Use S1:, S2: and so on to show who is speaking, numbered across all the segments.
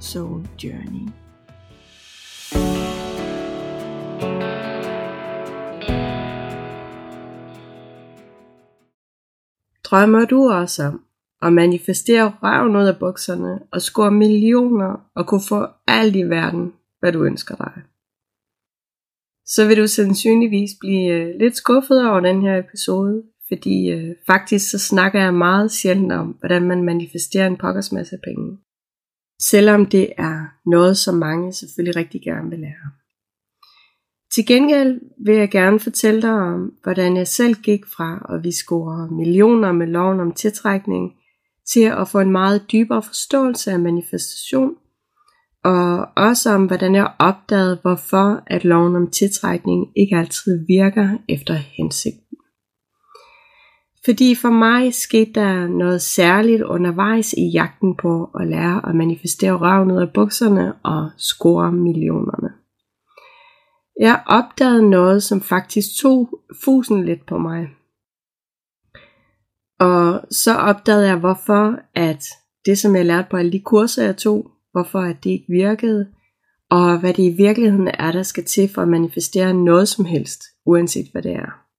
S1: Soul Journey.
S2: Drømmer du også om at manifestere røven ud af bukserne og score millioner og kunne få alt i verden, hvad du ønsker dig? Så vil du sandsynligvis blive øh, lidt skuffet over den her episode, fordi øh, faktisk så snakker jeg meget sjældent om, hvordan man manifesterer en pokkers masse penge. Selvom det er noget, som mange selvfølgelig rigtig gerne vil lære. Til gengæld vil jeg gerne fortælle dig om, hvordan jeg selv gik fra at vi score millioner med loven om tiltrækning, til at få en meget dybere forståelse af manifestation, og også om, hvordan jeg opdagede, hvorfor at loven om tiltrækning ikke altid virker efter hensigt. Fordi for mig skete der noget særligt undervejs i jagten på at lære at manifestere røven ud af bukserne og score millionerne. Jeg opdagede noget, som faktisk tog fusen lidt på mig. Og så opdagede jeg, hvorfor at det, som jeg lærte på alle de kurser, jeg tog, hvorfor at det ikke virkede, og hvad det i virkeligheden er, der skal til for at manifestere noget som helst, uanset hvad det er.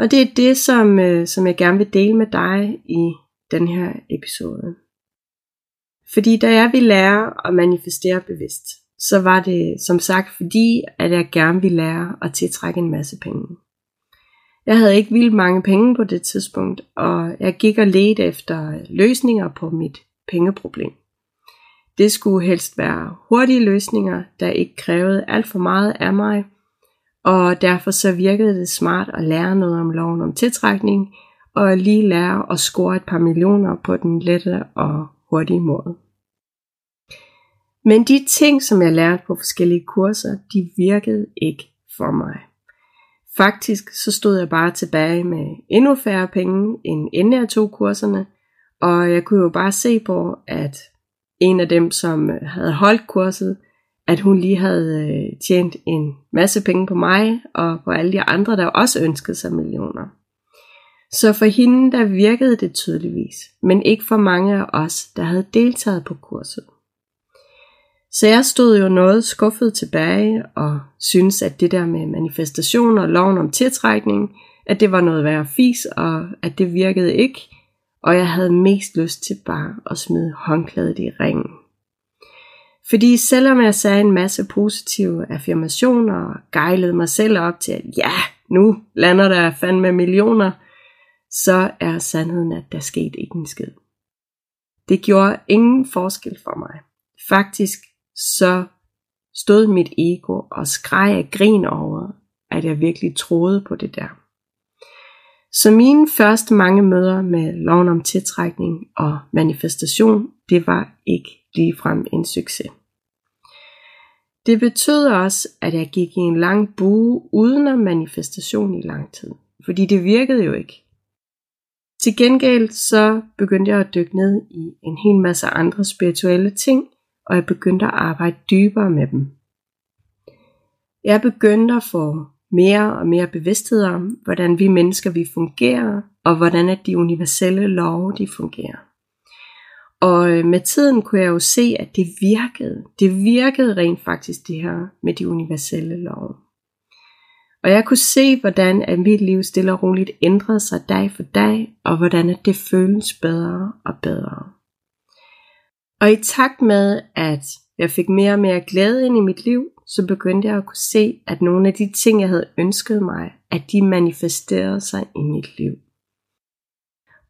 S2: Og det er det, som, øh, som jeg gerne vil dele med dig i den her episode. Fordi da jeg ville lære at manifestere bevidst, så var det som sagt fordi, at jeg gerne ville lære at tiltrække en masse penge. Jeg havde ikke vildt mange penge på det tidspunkt, og jeg gik og ledte efter løsninger på mit pengeproblem. Det skulle helst være hurtige løsninger, der ikke krævede alt for meget af mig, og derfor så virkede det smart at lære noget om loven om tiltrækning, og lige lære at score et par millioner på den lette og hurtige måde. Men de ting, som jeg lærte på forskellige kurser, de virkede ikke for mig. Faktisk så stod jeg bare tilbage med endnu færre penge, end inden jeg tog kurserne, og jeg kunne jo bare se på, at en af dem, som havde holdt kurset, at hun lige havde øh, tjent en masse penge på mig, og på alle de andre, der også ønskede sig millioner. Så for hende, der virkede det tydeligvis, men ikke for mange af os, der havde deltaget på kurset. Så jeg stod jo noget skuffet tilbage og synes at det der med manifestation og loven om tiltrækning, at det var noget værre fis, og at det virkede ikke, og jeg havde mest lyst til bare at smide håndklædet i ringen. Fordi selvom jeg sagde en masse positive affirmationer og gejlede mig selv op til, at ja, nu lander der fandme millioner, så er sandheden, at der skete ikke en skid. Det gjorde ingen forskel for mig. Faktisk så stod mit ego og skreg af grin over, at jeg virkelig troede på det der. Så mine første mange møder med loven om tiltrækning og manifestation, det var ikke ligefrem en succes. Det betød også, at jeg gik i en lang bue uden om manifestation i lang tid, fordi det virkede jo ikke. Til gengæld så begyndte jeg at dykke ned i en hel masse andre spirituelle ting, og jeg begyndte at arbejde dybere med dem. Jeg begyndte at få mere og mere bevidsthed om, hvordan vi mennesker vi fungerer, og hvordan at de universelle love de fungerer. Og øh, med tiden kunne jeg jo se, at det virkede. Det virkede rent faktisk det her med de universelle love. Og jeg kunne se, hvordan at mit liv stille og roligt ændrede sig dag for dag, og hvordan at det føles bedre og bedre. Og i takt med, at jeg fik mere og mere glæde ind i mit liv, så begyndte jeg at kunne se, at nogle af de ting, jeg havde ønsket mig, at de manifesterede sig i mit liv.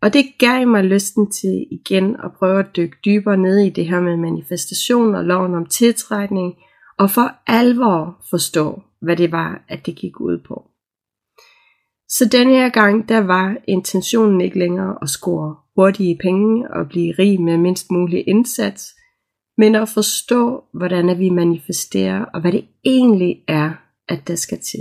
S2: Og det gav mig lysten til igen at prøve at dykke dybere ned i det her med manifestation og loven om tiltrækning, og for alvor forstå, hvad det var, at det gik ud på. Så denne her gang, der var intentionen ikke længere at score hurtige penge og blive rig med mindst mulig indsats, men at forstå, hvordan vi manifesterer, og hvad det egentlig er, at der skal til.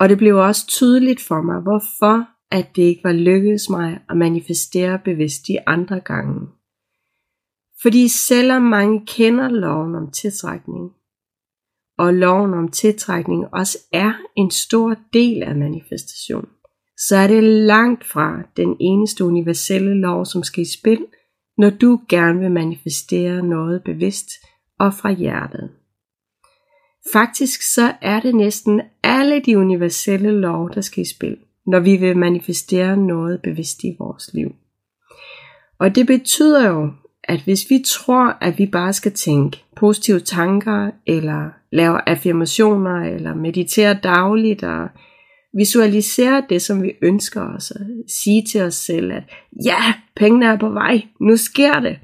S2: Og det blev også tydeligt for mig, hvorfor at det ikke var lykkedes mig at manifestere bevidst de andre gange. Fordi selvom mange kender loven om tiltrækning, og loven om tiltrækning også er en stor del af manifestation, så er det langt fra den eneste universelle lov, som skal i spil, når du gerne vil manifestere noget bevidst og fra hjertet. Faktisk så er det næsten alle de universelle lov, der skal i spil, når vi vil manifestere noget bevidst i vores liv. Og det betyder jo, at hvis vi tror, at vi bare skal tænke positive tanker, eller lave affirmationer, eller meditere dagligt, og visualisere det, som vi ønsker os, og sige til os selv, at ja, pengene er på vej, nu sker det,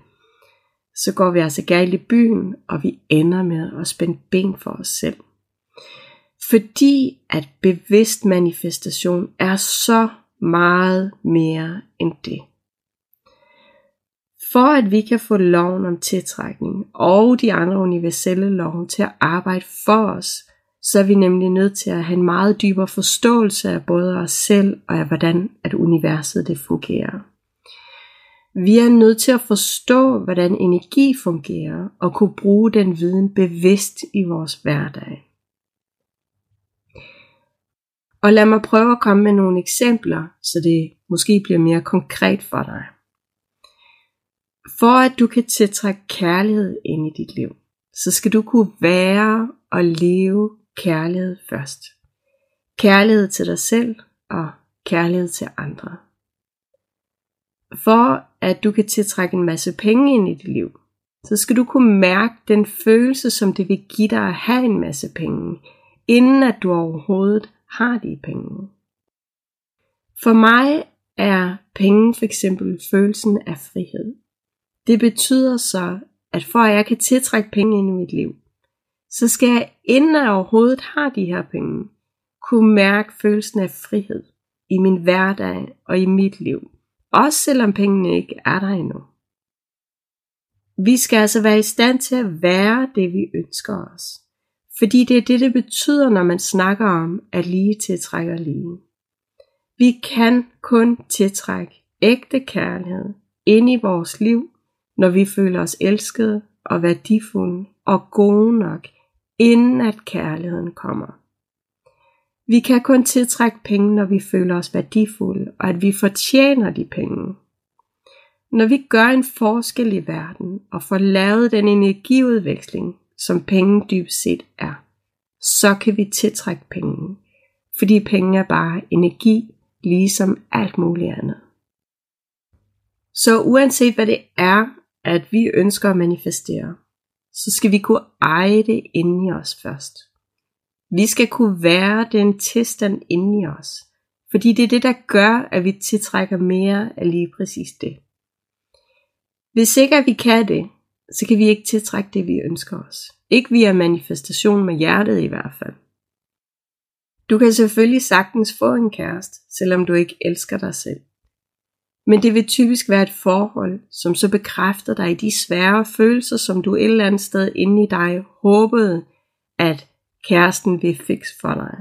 S2: så går vi altså galt i byen, og vi ender med at spænde ben for os selv. Fordi at bevidst manifestation er så meget mere end det. For at vi kan få loven om tiltrækning og de andre universelle love til at arbejde for os, så er vi nemlig nødt til at have en meget dybere forståelse af både os selv og af hvordan at universet det fungerer. Vi er nødt til at forstå, hvordan energi fungerer og kunne bruge den viden bevidst i vores hverdag. Og lad mig prøve at komme med nogle eksempler, så det måske bliver mere konkret for dig. For at du kan tiltrække kærlighed ind i dit liv, så skal du kunne være og leve kærlighed først. Kærlighed til dig selv og kærlighed til andre. For at du kan tiltrække en masse penge ind i dit liv, så skal du kunne mærke den følelse, som det vil give dig at have en masse penge, inden at du overhovedet har de penge. For mig er penge for eksempel følelsen af frihed. Det betyder så, at for at jeg kan tiltrække penge ind i mit liv, så skal jeg, inden jeg overhovedet har de her penge, kunne mærke følelsen af frihed i min hverdag og i mit liv. Også selvom pengene ikke er der endnu. Vi skal altså være i stand til at være det, vi ønsker os. Fordi det er det, det betyder, når man snakker om, at lige tiltrækker lige. Vi kan kun tiltrække ægte kærlighed ind i vores liv, når vi føler os elskede og værdifulde og gode nok, inden at kærligheden kommer. Vi kan kun tiltrække penge, når vi føler os værdifulde, og at vi fortjener de penge. Når vi gør en forskel i verden og får lavet den energiudveksling, som penge dybest set er, så kan vi tiltrække penge. Fordi penge er bare energi, ligesom alt muligt andet. Så uanset hvad det er, at vi ønsker at manifestere, så skal vi kunne eje det inde i os først. Vi skal kunne være den tilstand inde i os, fordi det er det, der gør, at vi tiltrækker mere af lige præcis det. Hvis ikke at vi kan det, så kan vi ikke tiltrække det, vi ønsker os. Ikke via manifestation med hjertet i hvert fald. Du kan selvfølgelig sagtens få en kæreste, selvom du ikke elsker dig selv. Men det vil typisk være et forhold, som så bekræfter dig i de svære følelser, som du et eller andet sted inde i dig håbede, at kæresten vil fikse for dig.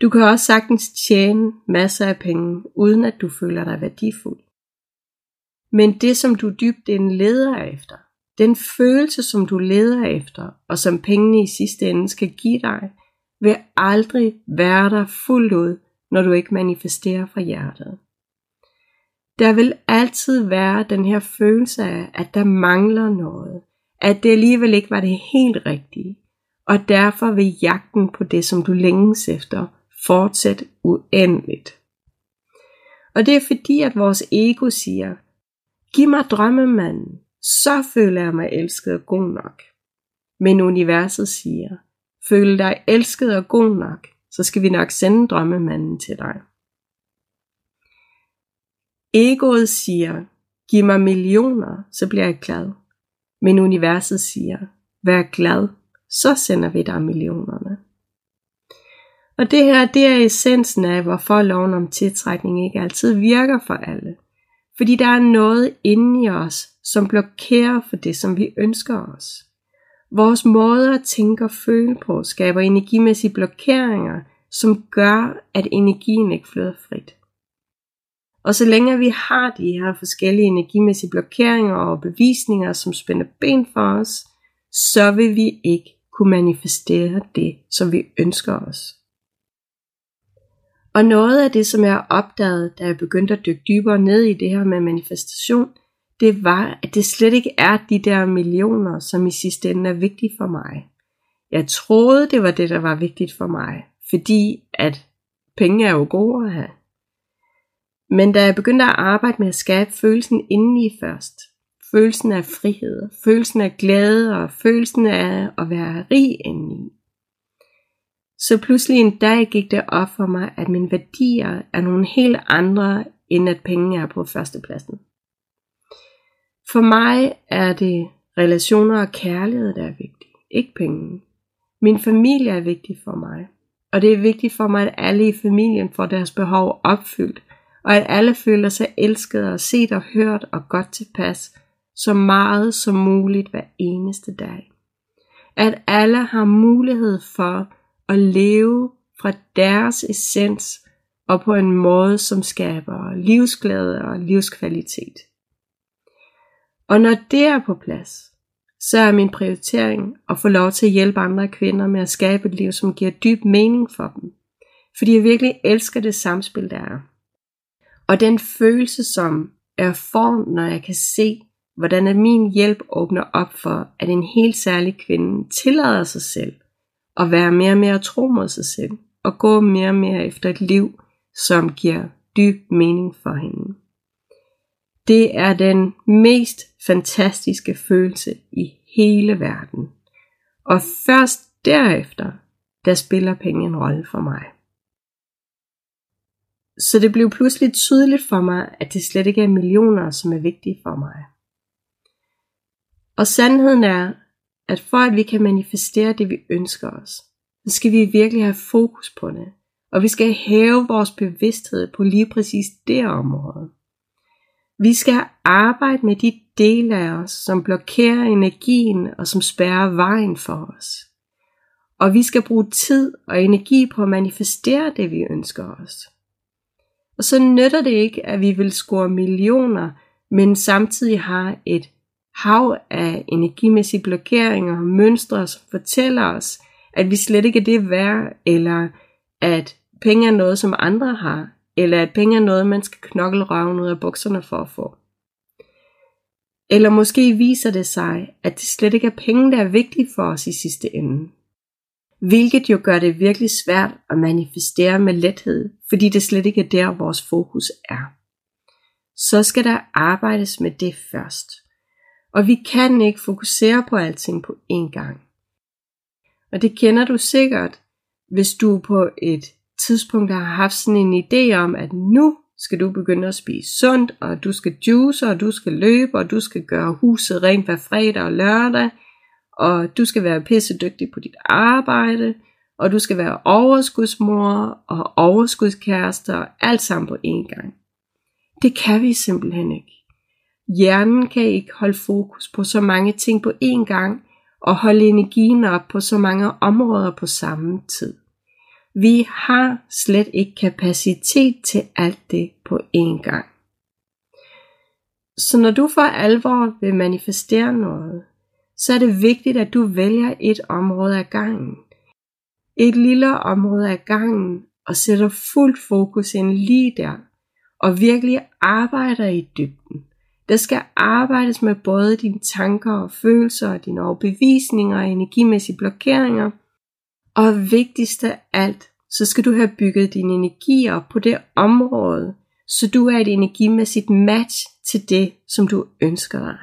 S2: Du kan også sagtens tjene masser af penge, uden at du føler dig værdifuld. Men det, som du dybt inden leder efter, den følelse, som du leder efter, og som pengene i sidste ende skal give dig, vil aldrig være der fuldt ud, når du ikke manifesterer fra hjertet. Der vil altid være den her følelse af, at der mangler noget, at det alligevel ikke var det helt rigtige, og derfor vil jagten på det, som du længes efter, fortsætte uendeligt. Og det er fordi, at vores ego siger, giv mig drømmemanden, så føler jeg mig elsket og god nok. Men universet siger, føl dig elsket og god nok, så skal vi nok sende drømmemanden til dig. Egoet siger, giv mig millioner, så bliver jeg glad. Men universet siger, vær glad, så sender vi dig millionerne. Og det her, det er essensen af, hvorfor loven om tiltrækning ikke altid virker for alle. Fordi der er noget inde i os, som blokerer for det, som vi ønsker os. Vores måde at tænke og føle på skaber energimæssige blokeringer, som gør, at energien ikke flyder frit. Og så længe vi har de her forskellige energimæssige blokeringer og bevisninger, som spænder ben for os, så vil vi ikke kunne manifestere det, som vi ønsker os. Og noget af det, som jeg opdagede, da jeg begyndte at dykke dybere ned i det her med manifestation, det var, at det slet ikke er de der millioner, som i sidste ende er vigtige for mig. Jeg troede, det var det, der var vigtigt for mig, fordi at penge er jo gode at have. Men da jeg begyndte at arbejde med at skabe følelsen indeni først, følelsen af frihed, følelsen af glæde og følelsen af at være rig indeni, så pludselig en dag gik det op for mig, at mine værdier er nogle helt andre, end at penge er på førstepladsen. For mig er det relationer og kærlighed, der er vigtigt, ikke penge. Min familie er vigtig for mig, og det er vigtigt for mig, at alle i familien får deres behov opfyldt, og at alle føler sig elsket og set og hørt og godt tilpas, så meget som muligt hver eneste dag. At alle har mulighed for at leve fra deres essens og på en måde, som skaber livsglæde og livskvalitet. Og når det er på plads, så er min prioritering at få lov til at hjælpe andre kvinder med at skabe et liv, som giver dyb mening for dem. Fordi jeg virkelig elsker det samspil, der er. Og den følelse, som er form, når jeg kan se, hvordan at min hjælp åbner op for, at en helt særlig kvinde tillader sig selv at være mere og mere tro mod sig selv, og gå mere og mere efter et liv, som giver dyb mening for hende. Det er den mest fantastiske følelse i hele verden. Og først derefter, der spiller penge en rolle for mig. Så det blev pludselig tydeligt for mig, at det slet ikke er millioner, som er vigtige for mig. Og sandheden er, at for at vi kan manifestere det, vi ønsker os, så skal vi virkelig have fokus på det. Og vi skal hæve vores bevidsthed på lige præcis det område. Vi skal arbejde med de dele af os, som blokerer energien og som spærrer vejen for os. Og vi skal bruge tid og energi på at manifestere det, vi ønsker os. Og så nytter det ikke, at vi vil score millioner, men samtidig har et hav af energimæssige blokeringer og mønstre, som fortæller os, at vi slet ikke er det værd, eller at penge er noget, som andre har, eller at penge er noget, man skal knokle røven ud af bukserne for at få. Eller måske viser det sig, at det slet ikke er penge, der er vigtige for os i sidste ende. Hvilket jo gør det virkelig svært at manifestere med lethed, fordi det slet ikke er der, vores fokus er. Så skal der arbejdes med det først. Og vi kan ikke fokusere på alting på én gang. Og det kender du sikkert, hvis du på et tidspunkt har haft sådan en idé om, at nu skal du begynde at spise sundt, og du skal juice, og du skal løbe, og du skal gøre huset rent hver fredag og lørdag, og du skal være pissedygtig på dit arbejde, og du skal være overskudsmor og overskudskæreste og alt sammen på én gang. Det kan vi simpelthen ikke. Hjernen kan ikke holde fokus på så mange ting på én gang, og holde energien op på så mange områder på samme tid. Vi har slet ikke kapacitet til alt det på én gang. Så når du for alvor vil manifestere noget, så er det vigtigt, at du vælger et område af gangen. Et lille område af gangen, og sætter fuldt fokus ind lige der, og virkelig arbejder i dybden. Der skal arbejdes med både dine tanker og følelser, og dine overbevisninger og energimæssige blokeringer. Og vigtigst af alt, så skal du have bygget din energi op på det område, så du er et energimæssigt match til det, som du ønsker dig.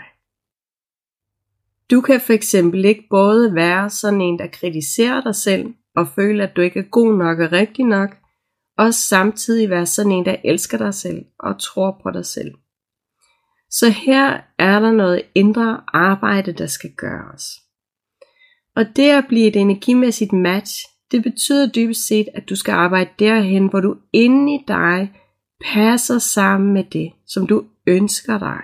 S2: Du kan for eksempel ikke både være sådan en, der kritiserer dig selv og føle, at du ikke er god nok og rigtig nok, og samtidig være sådan en, der elsker dig selv og tror på dig selv. Så her er der noget indre arbejde, der skal gøres. Og det at blive et energimæssigt match, det betyder dybest set, at du skal arbejde derhen, hvor du inde i dig passer sammen med det, som du ønsker dig.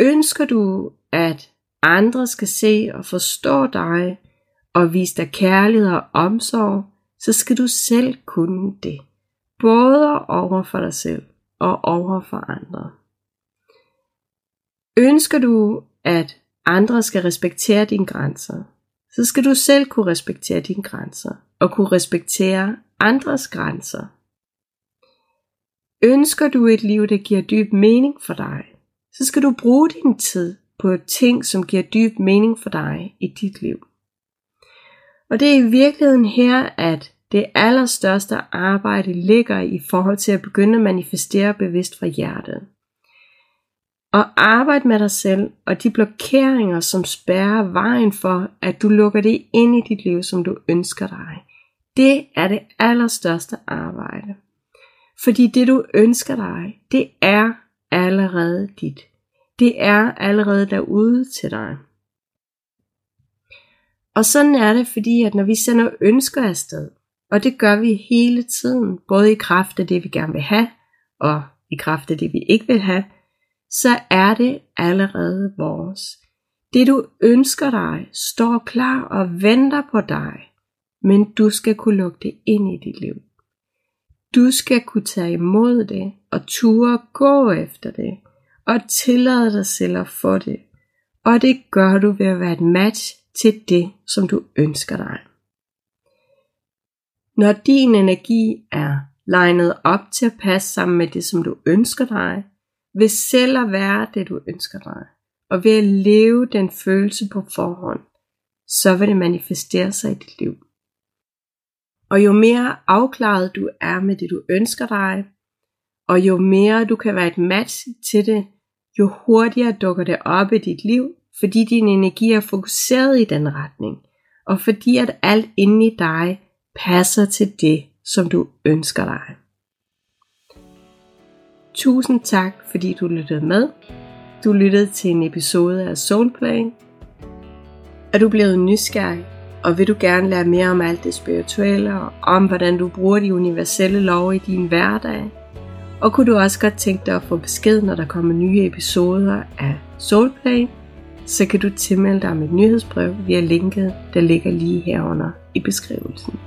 S2: Ønsker du, at andre skal se og forstå dig og vise dig kærlighed og omsorg, så skal du selv kunne det. Både over for dig selv og over for andre. Ønsker du, at andre skal respektere dine grænser, så skal du selv kunne respektere dine grænser og kunne respektere andres grænser. Ønsker du et liv, der giver dyb mening for dig, så skal du bruge din tid på ting, som giver dyb mening for dig i dit liv. Og det er i virkeligheden her, at det allerstørste arbejde ligger i forhold til at begynde at manifestere bevidst fra hjertet. Og arbejde med dig selv og de blokeringer, som spærrer vejen for, at du lukker det ind i dit liv, som du ønsker dig. Det er det allerstørste arbejde. Fordi det du ønsker dig, det er allerede dit. Det er allerede derude til dig. Og sådan er det, fordi at når vi sender ønsker afsted, og det gør vi hele tiden, både i kraft af det vi gerne vil have, og i kraft af det vi ikke vil have, så er det allerede vores. Det du ønsker dig, står klar og venter på dig, men du skal kunne lukke det ind i dit liv. Du skal kunne tage imod det og ture gå efter det og tillade dig selv at få det. Og det gør du ved at være et match til det, som du ønsker dig. Når din energi er legnet op til at passe sammen med det, som du ønsker dig, ved selv at være det, du ønsker dig, og ved at leve den følelse på forhånd, så vil det manifestere sig i dit liv. Og jo mere afklaret du er med det, du ønsker dig, og jo mere du kan være et match til det, jo hurtigere dukker det op i dit liv, fordi din energi er fokuseret i den retning, og fordi at alt inde i dig passer til det, som du ønsker dig. Tusind tak, fordi du lyttede med. Du lyttede til en episode af Soulplay. Er du blevet nysgerrig, og vil du gerne lære mere om alt det spirituelle, og om hvordan du bruger de universelle love i din hverdag? Og kunne du også godt tænke dig at få besked, når der kommer nye episoder af Soulplay, så kan du tilmelde dig mit nyhedsbrev via linket, der ligger lige herunder i beskrivelsen.